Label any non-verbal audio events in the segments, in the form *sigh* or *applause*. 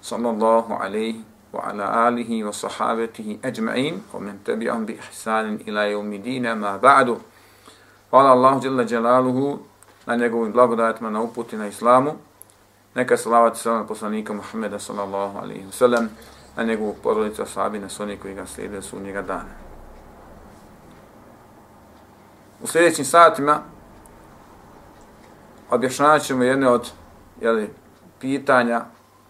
sallallahu alayhi wa ala alihi wa sahabatihi ajma'in wa man tabi'ahum bi ihsan ila yawm ma ba'du. Wa Allahu allah jalla jalaluhu na njegovu blagodat ma na uputi na islamu. Neka salavat se na poslanika muhameda sallallahu alayhi wa sallam na njegovu porodicu sahabe na soni koji ga slede su njega dana. U sledećim satima objašnjavaćemo jedne od je pitanja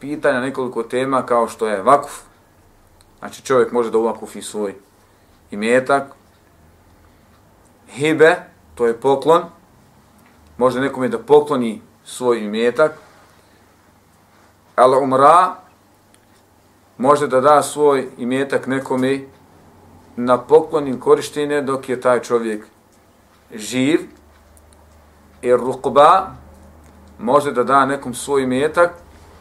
pitanja, nekoliko tema kao što je vakuf. Znači čovjek može da uvakufi svoj imetak. Hibe, to je poklon. Može nekome da pokloni svoj imetak. Al umra, može da da svoj imetak nekome na poklonim korištenje dok je taj čovjek živ. I rukba, može da da nekom svoj imetak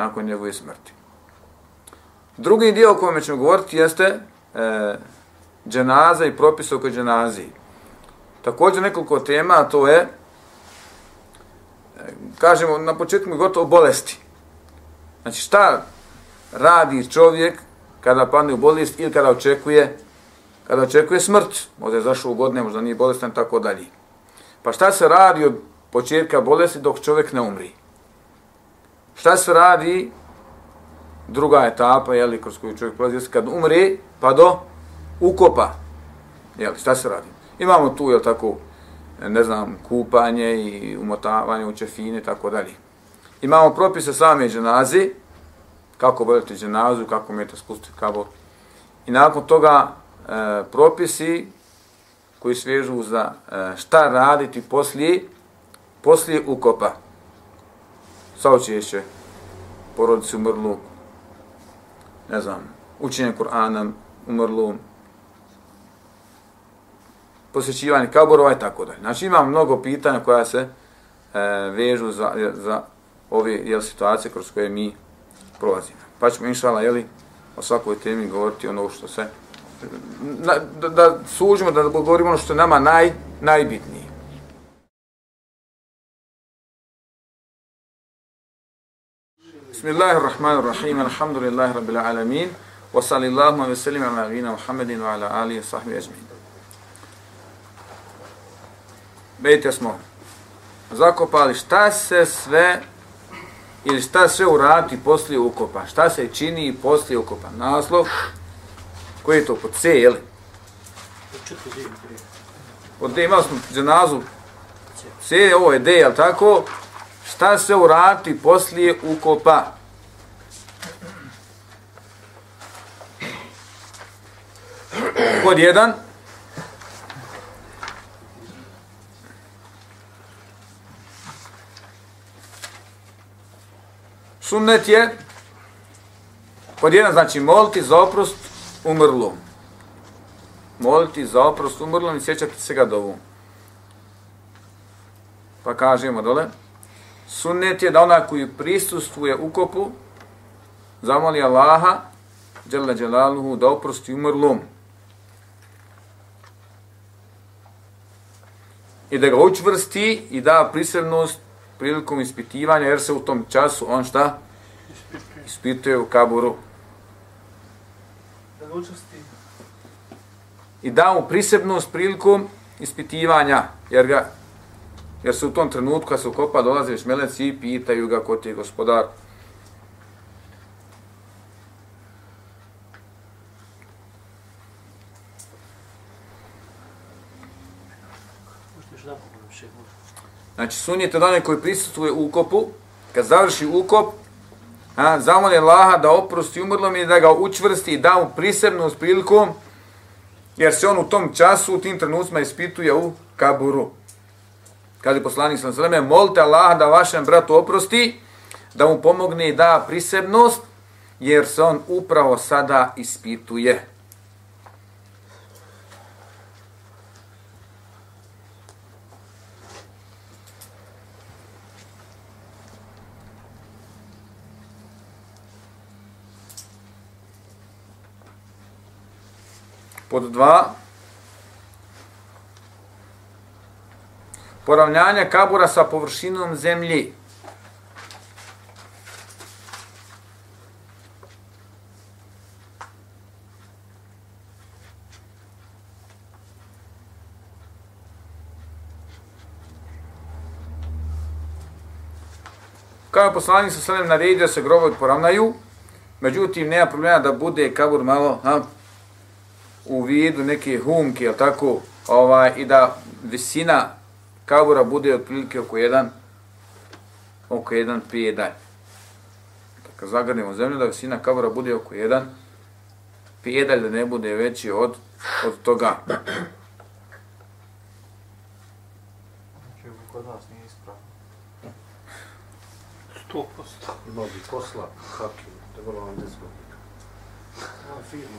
nakon njegove smrti. Drugi dio o kojem ćemo govoriti jeste e, dženaza i propis oko dženaziji. Također nekoliko tema, a to je, e, kažemo na početku gotovo bolesti. Znači šta radi čovjek kada padne u bolest ili kada očekuje kada očekuje smrt, možda je zašao u godine, možda nije bolestan, tako dalje. Pa šta se radi od početka bolesti dok čovjek ne umri? Šta se radi druga etapa, jeli, kroz koju čovjek prolazi, kad umre, pa do ukopa. Jeli, šta se radi? Imamo tu, jel tako, ne znam, kupanje i umotavanje u čefine, tako dalje. Imamo propise same dženazi, kako boljete dženazu, kako umijete spustiti kabor. I nakon toga e, propisi koji svežu za e, šta raditi poslije, poslije ukopa saučešće porodici umrlu, ne znam, učenje Kur'ana umrlu, posjećivanje kaborova i tako dalje. Znači imam mnogo pitanja koja se e, vežu za, za ove jel, situacije kroz koje mi prolazimo. Pa ćemo inšala, jeli, o svakoj temi govoriti ono što se, na, da, da sužimo, da govorimo ono što je nama naj, najbitnije. Bismillahirrahmanirrahim. Alhamdulillahi rabbil alamin. Wa sallallahu wa sallim ala nabiyyina Muhammadin wa ala alihi wa sahbihi ajma'in. Bejte smo zakopali šta se sve ili šta sve uradi posle ukopa. Šta se čini posle ukopa? Naslov koji je to po C, je li? Od D imali smo dženazu. C, ovo je D, je tako? šta se urati poslije ukopa. Pod jedan, sunnet je, pod jedan znači moliti za oprost umrlom. Moliti za oprost umrlom i sjećati se ga dovu. Pa kažemo dole, sunnet je da ona koji prisustuje ukopu, zamoli Allaha, dželle dželaluhu, da oprosti umrlom. I da ga učvrsti i da prisrednost prilikom ispitivanja, jer se u tom času on šta? Ispituje u kaburu. Da ga učvrsti. I da mu prisebnost prilikom ispitivanja, jer ga jer se u tom trenutku kad se ukopa dolaze šmeleci i pitaju ga ko ti je gospodar. Znači, sunijete da onaj koji prisutuje ukopu, kad završi ukop, a, zamoli Allaha da oprosti umrlom i da ga učvrsti i da mu prisebnu prilikom, jer se on u tom času, u tim trenucima ispituje u kaburu. Kaže poslanik sam sveme, molite Allaha da vašem bratu oprosti, da mu pomogne i da prisebnost, jer se on upravo sada ispituje. Pod dva, poravnjanje kabura sa površinom zemlji. Kao je poslanik sa sredem naredio da se grobovi poravnaju, međutim nema problema da bude kabur malo ha, u vidu neke humke, jel tako, ovaj, i da visina kabura bude otprilike oko jedan oko jedan pedalj. Kad zagrnemo zemlju, da visina kabura bude oko jedan pedalj, da ne bude veći od, od toga. Kod nas nije ispravno. Sto posto. Imao bi posla, hakim, trebalo vam desko. Ima firma,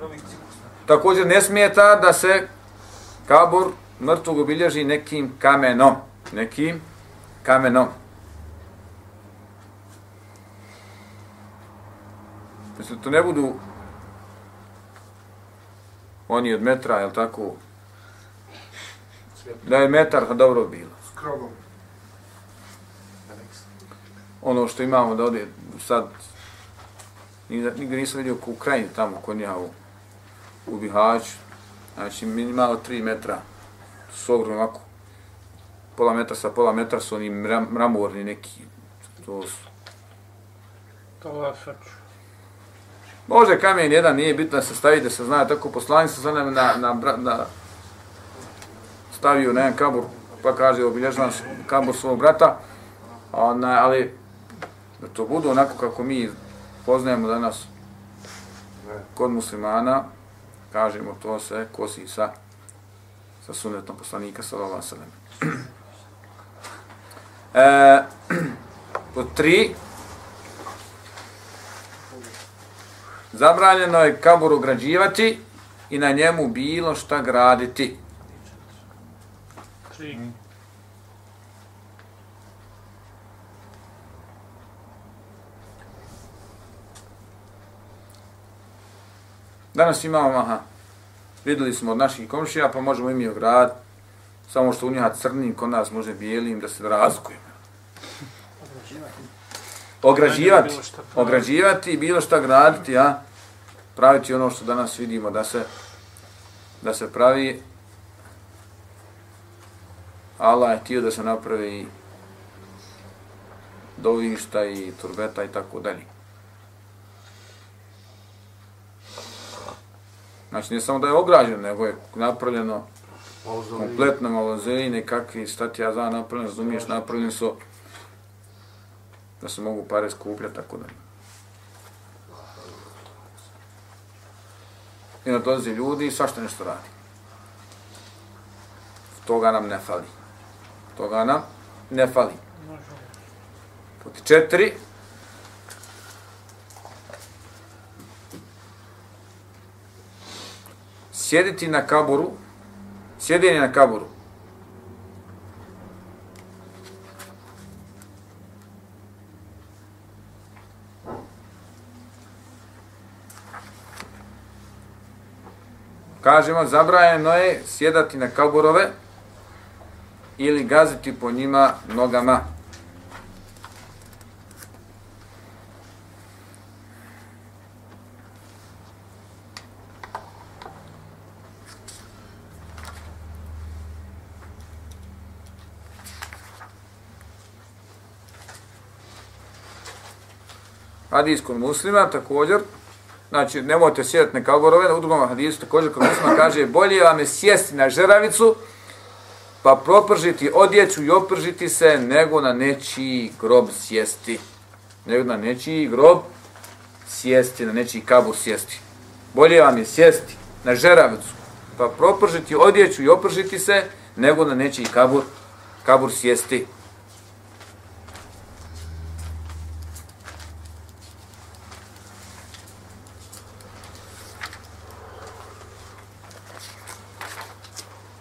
Rovici. Također ne smijeta da se kabur mrtvog obilježi nekim kamenom. Nekim kamenom. Mislim, to ne budu oni od metra, jel tako? Da je metar, a dobro bilo. s krogom. Ono što imamo da ovdje sad, nigde, nisam vidio u Ukrajini tamo, kod ja u, u Bihaću, znači minimalno 3 metra, su ogromno ovako, pola metra sa pola metra su oni mram, mramorni neki, to su. Hoću. Može kamen jedan, nije bitno da se stavi, da se zna, tako poslanik se na, na, na, na, stavio na jedan kabur, pa kaže, obilježavam s- kabur svog brata, ona, ali da to budu onako kako mi poznajemo danas kod muslimana, kažemo to se kosi sa sa sunnetom poslanika sallallahu alejhi ve sellem. *clears throat* E, *clears throat* pod tri, zabranjeno je kabur ugrađivati i na njemu bilo šta graditi. Tri. Danas imamo, aha, videli smo od naših komšija, pa možemo i mi ograditi. Samo što u njega crnim, kod nas može bijelim, da se razlikujemo. Ograđivati, ograđivati bilo šta graditi, a praviti ono što danas vidimo da se da se pravi Allah je htio da se napravi dovišta i turbeta i tako dalje. Znači, nije samo da je ograđeno, nego je napravljeno kompletno malozeji, nekakvi statija za napravljeno, razumiješ, napravljeni su da se mogu pare skupljati, tako da. I na dolazi ljudi i svašta nešto radi. Toga nam ne fali. Toga nam ne fali. Pod četiri, sjediti na kaburu, sjedenje na kaburu. Kažemo, zabrajeno je sjedati na kaburove ili gaziti po njima nogama. Hadis kod muslima također, znači nemojte sjedati na kaborove, u drugom hadisu također kod muslima kaže bolje vam je sjesti na žeravicu pa propržiti odjeću i opržiti se nego na nečiji grob sjesti. Nego na nečiji grob sjesti, na nečiji kabur sjesti. Bolje vam je sjesti na žeravicu pa propržiti odjeću i opržiti se nego na nečiji kabur, kabur sjesti.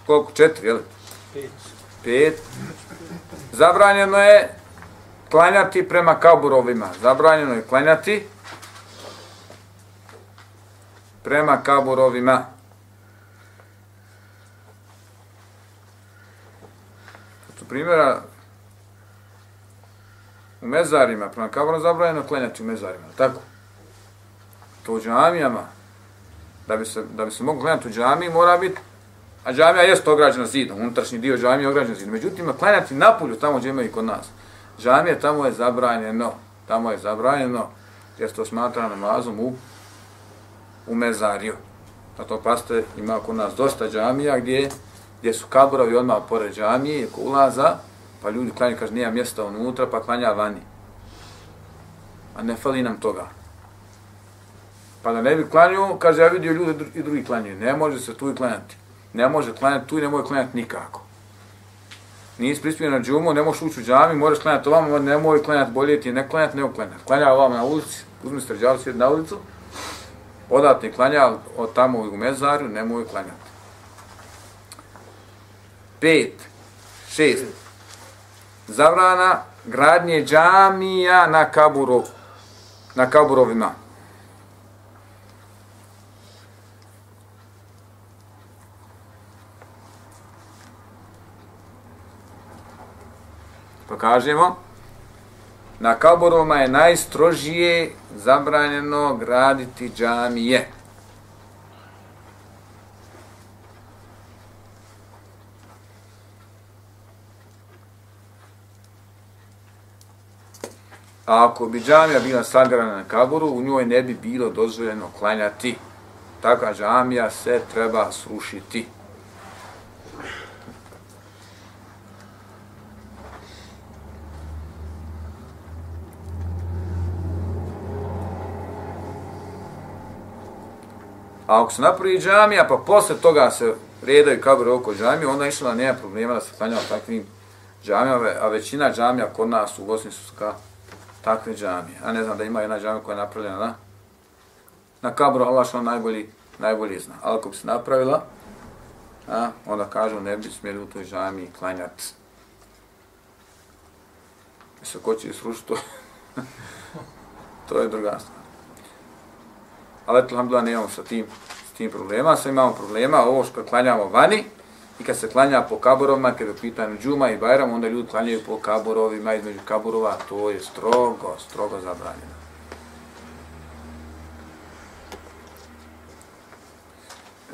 Koliko? Četiri, jel? Pet. Pet. Zabranjeno je klanjati prema kaburovima. Zabranjeno je klanjati prema kaburovima. Tu primjera u mezarima, prema kaburovima zabranjeno klanjati u mezarima, tako? To u džamijama, da bi se, da bi se moglo klanjati u džamiji, mora biti A džamija jeste ograđena zidom, unutrašnji dio džamije je ograđen zidom. Međutim, klanjati napolju tamo gdje imaju kod nas. Džamija tamo je zabranjeno, tamo je zabranjeno, jer to smatra namazom u, u mezariju. Zato paste ima kod nas dosta džamija gdje, gdje su kaburovi odmah pored džamije, ko ulaza, pa ljudi klanjaju, kaže, nije mjesta unutra, pa klanja vani. A ne fali nam toga. Pa da ne bi klanju, kaže, ja vidio ljude i drugi klanjaju. Ne može se tu i klanjati ne može klanjati tu i ne može klanjati nikako. Nisi prispio na džumu, ne možeš ući u džami, moraš klanjati ovamo, ne može klanjati, bolje ti ne klanjati, ne klanjati. Klanja ovamo na ulici, uzmi sređavu sjedi na ulicu, odatni klanja od tamo u mezaru, ne može klanjati. Pet, šest, zabrana gradnje džamija na kaburu, na kaburovima. Kažemo, na kaborovima je najstrožije zabranjeno graditi džamije. A ako bi džamija bila sagrana na kaboru, u njoj ne bi bilo dozvoljeno klanjati. Takva džamija se treba srušiti. A ako se napravi džamija, pa posle toga se redaju kabure oko džamije, onda išla nema problema da se klanjava takvim džamijama, a većina džamija kod nas u Bosni su ka takve džamije. A ne znam da ima jedna džamija koja je napravljena na, na kabru, Allah što najbolji, najbolji zna. Ali ako bi se napravila, a, onda kažu ne bi smjeli u toj džamiji klanjati. Mislim, ko će srušiti to? *laughs* to je druga stvar ali alhamdulillah nemamo sa tim, s tim problema, sve imamo problema, ovo što klanjamo vani, i kad se klanja po kaborovima, kada je pitanju džuma i bajram, onda ljudi klanjaju po kaborovima, između kaborova, to je strogo, strogo zabranjeno.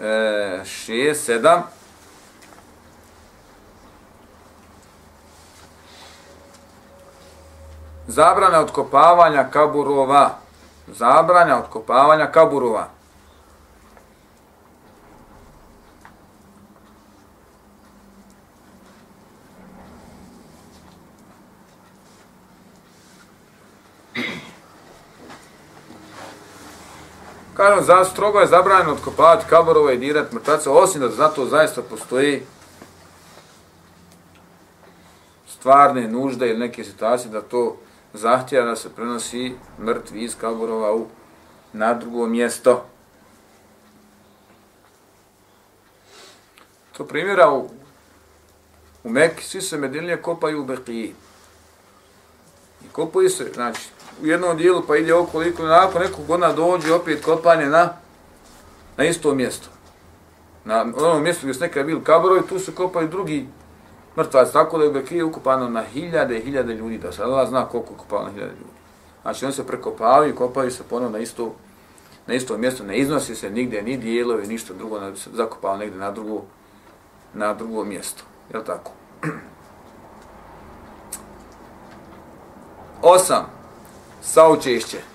E, šest, sedam. Zabrana odkopavanja kaburova zabranja odkopavanja kaburova. Kažem, za strogo je zabranjeno otkopavati kaburova i dirati mrtvaca, osim da zato zaista postoji stvarne nužde ili neke situacije da to zahtjeva da se prenosi mrtvi iz kaburova u na drugo mjesto. To primjera u, u Mekki, svi se Medinlije kopaju u Bekiji. I kopaju se, znači, u jednom dijelu pa ide okoliko, nakon nekog godina dođe opet kopanje na, na isto mjesto. Na onom mjestu gdje su nekada bili kaborovi, tu se kopaju drugi mrtvac, tako da je u Bekiji ukupano na hiljade i hiljade ljudi, da se Allah zna koliko je ukupano na hiljade ljudi. Znači, oni se prekopavaju i kopaju se ponovno na isto, na isto mjesto, ne iznosi se nigdje, ni dijelovi, ništa drugo, ne bi se zakopalo negdje na drugo, na drugo mjesto. Je li tako? *clears throat* Osam. Saučešće.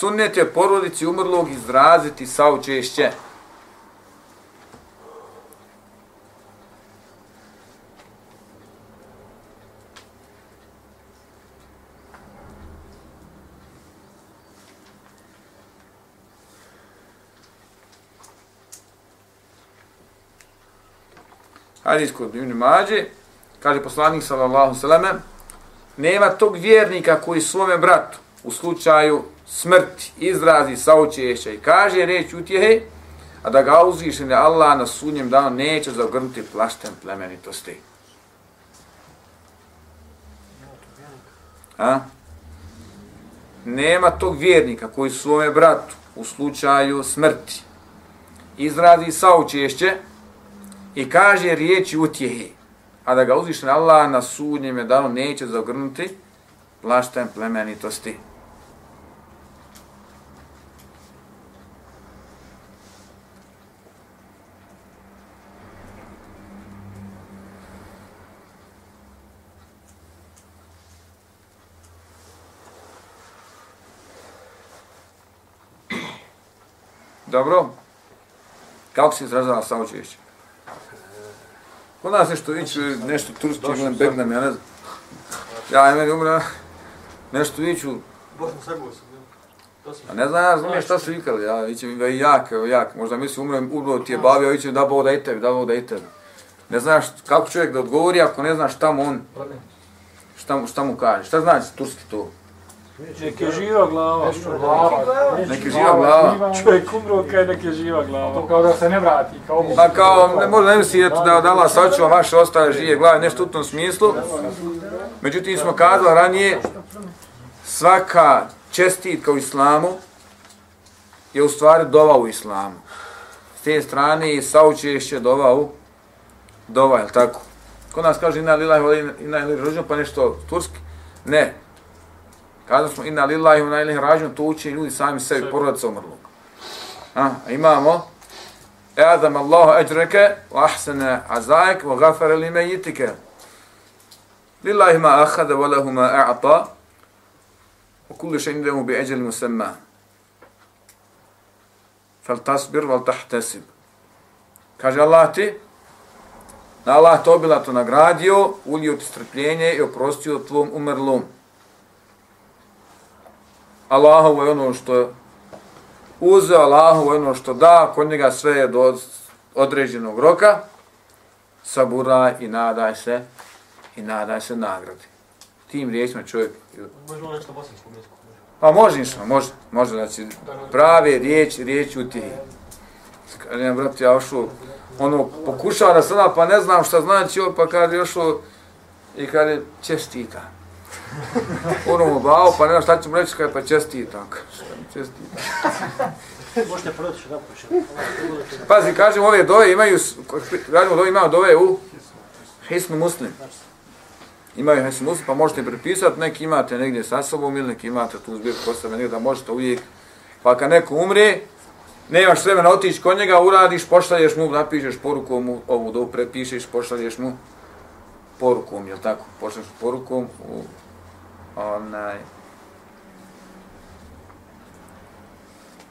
Sunnet je porodici umrlog izraziti saučešće. hadis kod Ibn Mađe, kaže poslanik sallallahu sallam, nema tog vjernika koji svome bratu u slučaju smrti izrazi saučešća i kaže reč utjehe, a da ga uzvišene Allah na sudnjem danu neće zagrnuti plaštem plemenitosti. A? Nema tog vjernika koji svome bratu u slučaju smrti izrazi saučešće, i kaže riječi utjehe, a da ga uzviše Allah na sudnjem danu neće zagrnuti plaštem plemenitosti. Dobro. Kako se izrazala sa očišćem? Kod nas nešto ići, nešto turski, gledam, begnam, ja ne znam. Ja, i meni umra, nešto iću. Bosna Srbovi su, A ne znam, ja znam šta su vikali, ja ićem i jak, evo jak, možda misli umre, umro ti je bavio, ićem da bo da i tebi, da bo da i tebi. Ne znaš kako čovjek da odgovori ako ne znaš šta mu on, šta mu, šta mu kaže, šta znači turski to? Nek je živa glava. Nek je živa glava. Čovjek umro kaj nek je živa glava. To kao da se ne vrati. Kao Pa kao, ne možda ne misli eto, da od Allah sačuva vaše ostaje žije glave, nešto u tom smislu. Međutim, smo kazali ranije, svaka čestitka u islamu je u stvari dova u islamu. S te strane i saučešće dova u dova, je tako? Kod nas kaže ina lillahi ina ilahi rođen, pa nešto turski. Ne, Kada smo inna lillahi wa ilaihi rađun, to uči ljudi sami sebi, porodica umrlog. A, imamo, Adam Allahu ajreke, wa ahsana azaik, wa gafara li mejitike. Lillahi ma ahada, wa lahu ma a'ata, wa kulli še indemu bi eđeli musemma. Fal tasbir, wal tahtesib. Kaže Allah ti, Allah to bila to nagradio, ulio ti strpljenje i oprostio tvom umrlom. Allahovo je ono što uzeo, Allahovo je ono što da, kod njega sve je do određenog roka, sabura i nadaj se, i nadaj se nagradi. Tim riječima čovjek... Možemo nešto bosanskom jeziku. Pa može ništa, može, može će prave riječ, riječ u ti. Kad je, brat, ja ošao, ono, pokušao da sada, pa ne znam šta znači, pa kad je ošao, i kad je čestita *laughs* ono mu bao, pa ne znam šta ću mu reći, kaj pa čestitam. Čestitam. *laughs* Možete prodati što da poče. Pazi, kažem, ove dove imaju, kažem, dove imaju dove u Hisnu Muslim. Imaju Hisnu Muslim, pa možete prepisati, neki imate negdje sa sobom ili neki imate tu zbir postave, negdje da možete uvijek. Pa kad neko umre, nemaš vremena otići kod njega, uradiš, pošalješ mu, napišeš porukom mu, ovu dovu prepišeš, pošalješ mu porukom, jel tako? Pošalješ porukom u onaj,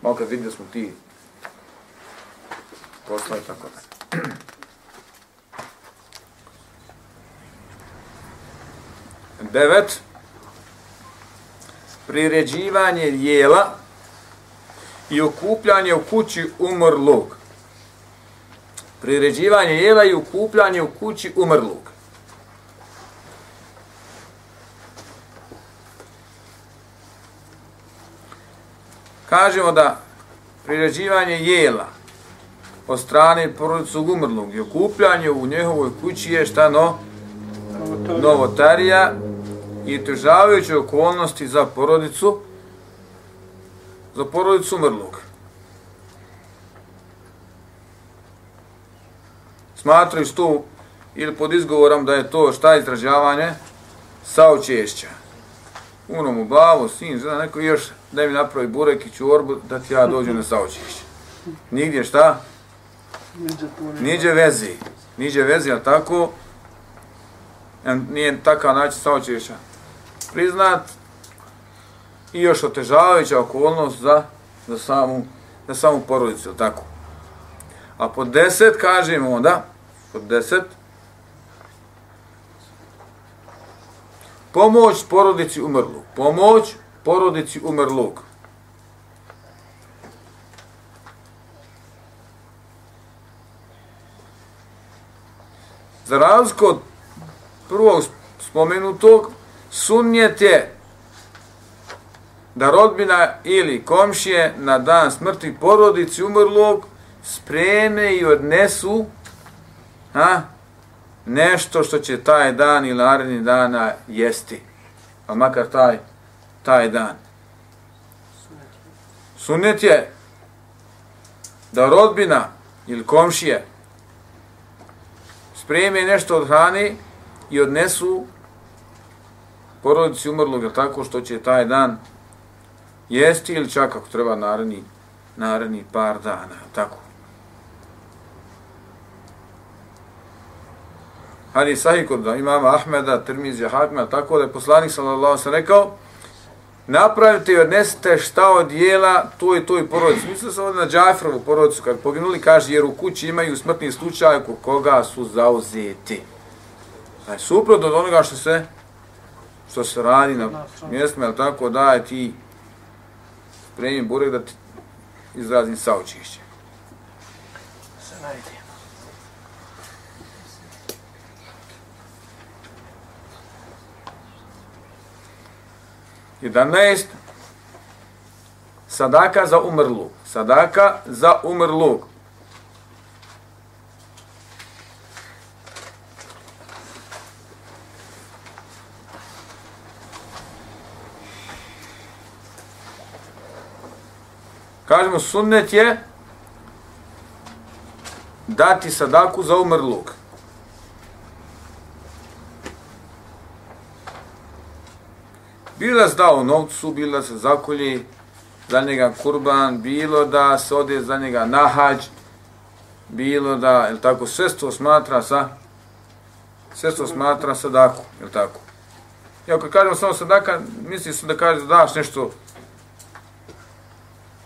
malo kad vidio smo ti posla i tako da. *clears throat* Devet, priređivanje jela i okupljanje u kući umrlog. Priređivanje jela i okupljanje u kući umrlog. Kažemo da priređivanje jela od strane porodicog umrlog i okupljanje u njehovoj kući je šta no? Novotarija i težavajuće okolnosti za porodicu za porodicu umrlog. Smatraju što ili pod izgovorom da je to šta izražavanje saučešća. Uno mu bavu, sin, zna neko još da mi napravi burek i čorbu da ti ja dođem na saučešće. Nigdje šta? Niđe vezi. Niđe vezi, ali tako? E, nije takav način saučešća. Priznat i još otežavajuća okolnost za, za, samu, za samu porodicu, tako? A po deset kažemo onda, po deset, Pomoć porodici umrlog. Pomoć porodici umrlog. Za razliku od prvog spomenutog, sunjet je da rodbina ili komšije na dan smrti porodici umrlog spreme i odnesu a, nešto što će taj dan ili naredni dana jesti. Pa makar taj, taj dan. Sunnet je da rodbina ili komšije spreme nešto od hrane i odnesu porodici umrlog tako što će taj dan jesti ili čak ako treba naredni, naredni par dana. Tako. Ali sahih kod imama Ahmeda, Tirmizija, Hakma, tako da je poslanik sallallahu sallam rekao, napravite i odnesite šta od jela to i to i porodicu. Mislim se na Džajfrovu porodicu, kad poginuli, kaže, jer u kući imaju smrtni slučaj ko koga su zauzeti. Pa znači, suprot od onoga što se što se radi na mjestima, jel tako, daje ti spremim burek da ti izrazim saučišće. Se najde. 11. Sadaka za umrlu. Sadaka za umrlu. Kažemo, sunnet je dati sadaku za umrlog. Bilo da se dao novcu, bilo da se zakolji za njega kurban, bilo da se ode za njega nahađ, bilo da, je tako, sve to smatra sa, sve to smatra sadaku, je tako? I ako kažemo samo sadaka, misli se da kaže da daš nešto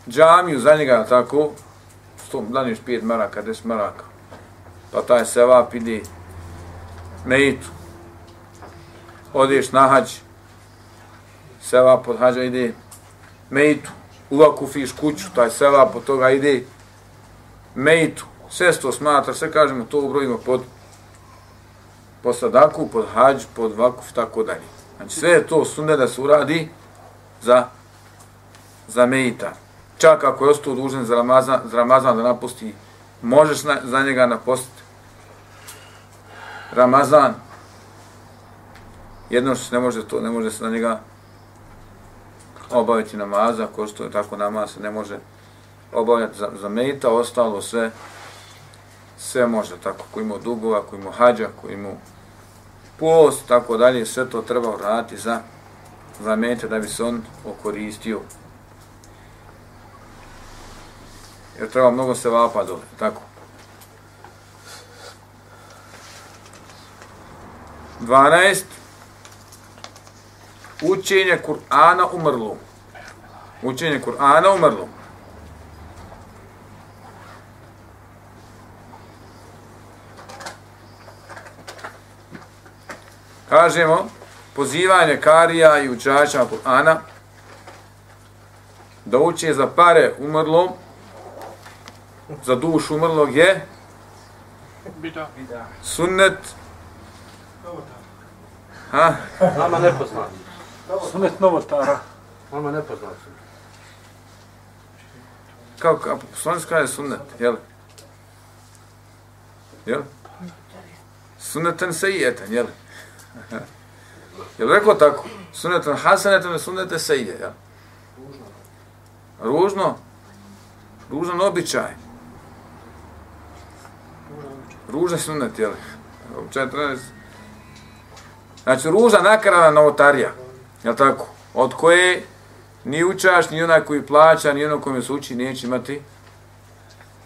džamiju za njega, tako, sto, daniš pet maraka, des maraka, pa taj sevap ide meitu, odeš na hađ, sela pod hađa ide mejtu, uvakufiš kuću, taj sela pod toga ide mejtu, sve to smatra, sve kažemo, to ubrojimo pod po sadaku, pod hađ, pod vakuf, tako dalje. Znači sve je to sunne da se uradi za, za mejita. Čak ako je ostao dužen za Ramazan, za Ramazan da napusti, možeš na, za njega napustiti. Ramazan, jedno što se ne može to, ne može se na njega obaviti namaza, ko što je tako namaz se ne može obavljati za, za mejta, ostalo sve sve može, tako ko ima dugova, ko ima hađa, ko ima post, tako dalje, sve to treba uraditi za, za mejta da bi se on okoristio. Jer treba mnogo se vapa dole, tako. 12 učenje Kur'ana umrlo. Učenje Kur'ana umrlo. Kažemo, pozivanje karija i učača Kur'ana da uče za pare umrlom, za dušu umrlog je sunnet Ha? Nama nepoznat. Sunet novotara. Nama nepoznat. kao, a poslanic kaže sunnet, jel? Jel? Sunnetan sejijetan, jel? *laughs* Jel rekao tako? Sunnetan hasanetan, sunnete sejije, jel? Ružno? Ružan običaj. Ružan sunnet, jel? Običaj treba... Znači, ruža nakarana novotarija, jel tako? Od koje ni učaš, ni onaj koji plaća, ni onaj kome se uči, neće imati,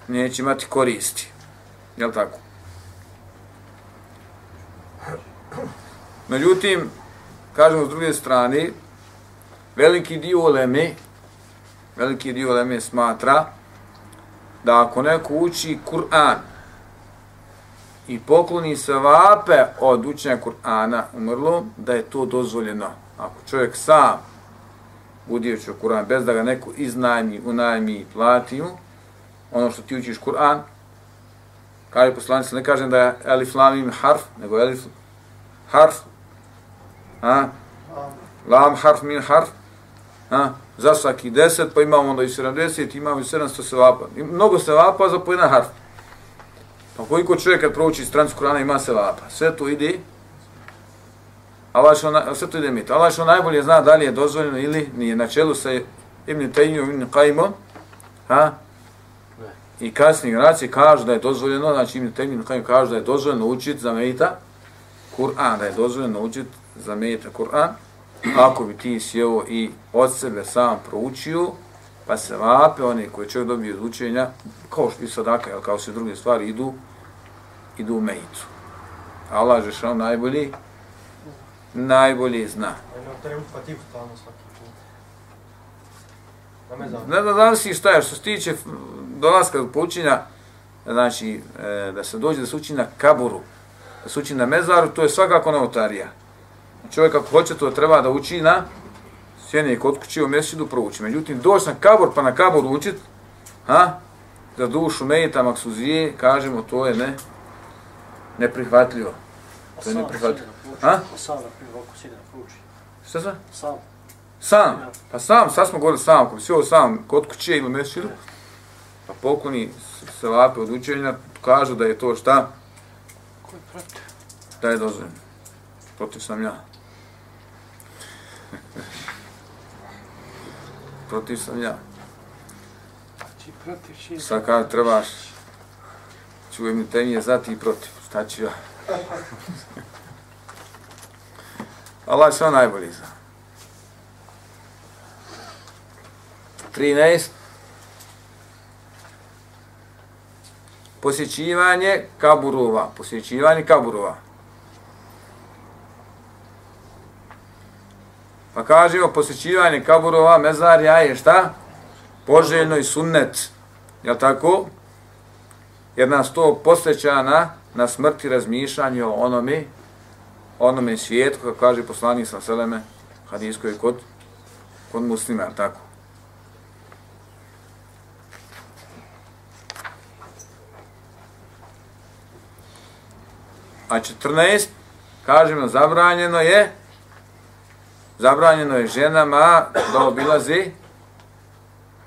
neće imati koristi. Jel tako? Međutim, kažemo s druge strane, veliki dio uleme, veliki dio uleme smatra da ako neko uči Kur'an i pokloni se vape od učenja Kur'ana umrlo, da je to dozvoljeno. Ako čovjek sam bude učio Kur'an bez da ga neko iznajmi, unajmi i plati mu, ono što ti učiš Kur'an, kaže poslanic, ne kažem da je elif lam harf, nego elif harf, a? lam harf min harf, a? za svaki deset, pa imamo onda i 70, imamo i 700 sevapa. I mnogo sevapa za po jedan harf. Pa koliko čovjek kad prouči strancu Kur'ana ima sevapa? Sve to ide Allah što sve to ide mit. Allah što najbolje zna da li je dozvoljeno ili nije na čelu sa Ibn Taymiyyom Ibn Qaimom. Ha? I kasni generacije kažu da je dozvoljeno, znači Ibn Taymiyyom Ibn Qaim kažu da je dozvoljeno učiti za Mejta Kur'an, da je dozvoljeno učiti za Mejta Kur'an. Ako bi ti sjeo i od sebe sam proučio, pa se vape oni koji čovjek dobije iz učenja, kao što i sadaka, kao se druge stvari idu, idu u Mejtu. Allah je što najbolji, najbolje zna. Ne da zavisi šta je, što se tiče dolaska do poučenja, znači e, da se dođe da se uči na kaburu, da se uči na mezaru, to je svakako novotarija. Čovjek ako hoće to treba da uči na sjeni kod kuće u mjesečidu prouči. Međutim, doći na kabor pa na kabor učit, ha, za dušu mejita maksuzije, kažemo, to je ne, neprihvatljivo. To je neprihvatljivo. Ha? Sam, na primjer, ovako sjedi na pruči. Šta sa? Sam. Sam. Pa sam, sad smo govorili sam, ako bi sjeo sam kod kuće ili mesiru, pa pokloni se vape od učenja, kažu da je to šta? Ko je protiv? Da je dozvoljeno. Protiv sam ja. *laughs* protiv sam ja. Ti protiv čiji? Sad kada trebaš, čujem te mi je za ti protiv. Šta ću ja? *laughs* Allah sve najbolji zna. 13. Posjećivanje kaburova. Posjećivanje kaburova. Pa kažemo, posjećivanje kaburova, mezarja je šta? Poželjno i sunnet. Je tako? Jer nas to posjeća na, na smrti razmišljanju o onome onome svijetu, kako kaže poslanik sa Seleme, hadijsko je kod, kod muslima, tako? A 14, kažemo, zabranjeno je, zabranjeno je ženama da obilazi,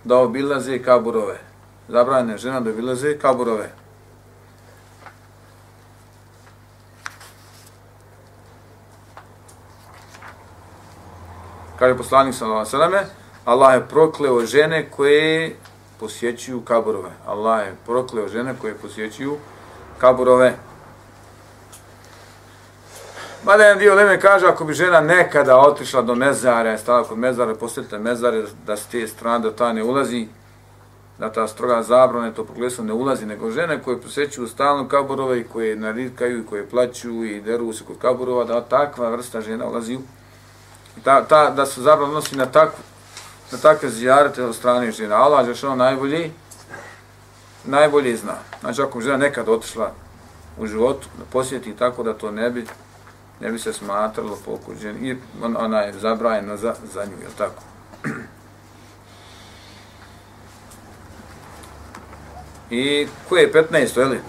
da obilazi kaburove. Zabranjeno je žena da obilazi kaburove. Kaže poslanik sallallahu alejhi ve selleme, Allah je prokleo žene koje posjećuju kaburove. Allah je prokleo žene koje posjećuju kaburove. Mada jedan dio Leme kaže, ako bi žena nekada otišla do mezara, stala kod mezara, posjetite mezare, da s te strane do ta ne ulazi, da ta stroga zabrana, to proglesom ne ulazi, nego žene koje posjećuju stalno kaburove i koje narikaju i koje plaću i deru se kod kaburova, da takva vrsta žena ulazi u ta, ta, da se zabrano odnosi na takvu na takve zijarete od strane žena. Allah je što najbolji, najbolji zna. Znači, ako žena nekad otišla u životu, da posjeti tako da to ne bi, ne bi se smatralo pokuđen i on, ona je zabrajena za, za nju, *clears throat* je tako? I koje je 15. je li?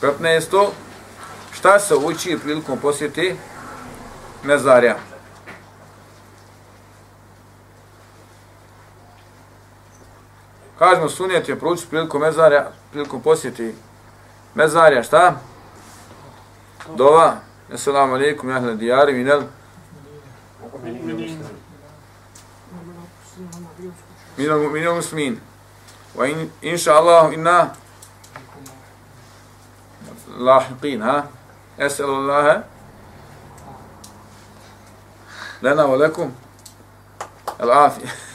15. Šta se uči prilikom posjeti mezarja? Kažemo sunijet je proučiti prilikom mezarja, prilikom posjeti mezarja, šta? Dova. Assalamu alaikum, jahle dijari, minel. Minel mu'minil muslimin. Wa in, inša Allah inna lahiqin, ha? Eselu Allahe. Lena wa lekum. El afije.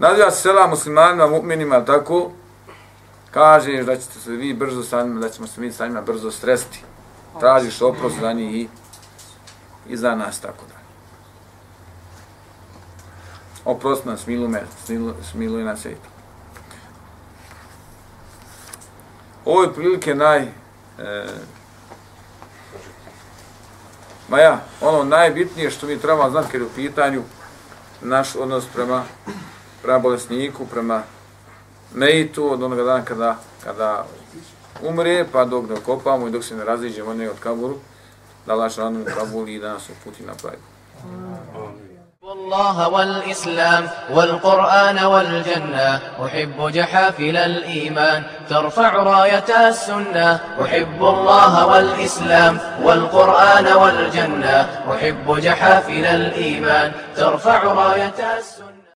Naziva se sela muslimanima, mu'minima, tako, kažeš da ćete se vi brzo sa njima, da ćemo se mi sa njima brzo sresti. Tražiš oprost za njih i, i za nas, tako da. Oprost nas, smiluj me, smiluj, smiluj nas i to. Ovo je prilike naj... E, ma ja, ono najbitnije što mi treba znati kad je u pitanju naš odnos prema prema bolesniku, prema meitu od onoga dana kada, kada umre, pa dok ne okopamo i dok se ne raziđemo ne od kaburu, da Allah šanu kabul i da nas uputi na pravi. الله والإسلام والقرآن والجنة أحب جحافل الإيمان ترفع راية السنة أحب الله والإسلام والقرآن والجنة أحب جحافل الإيمان ترفع راية السنة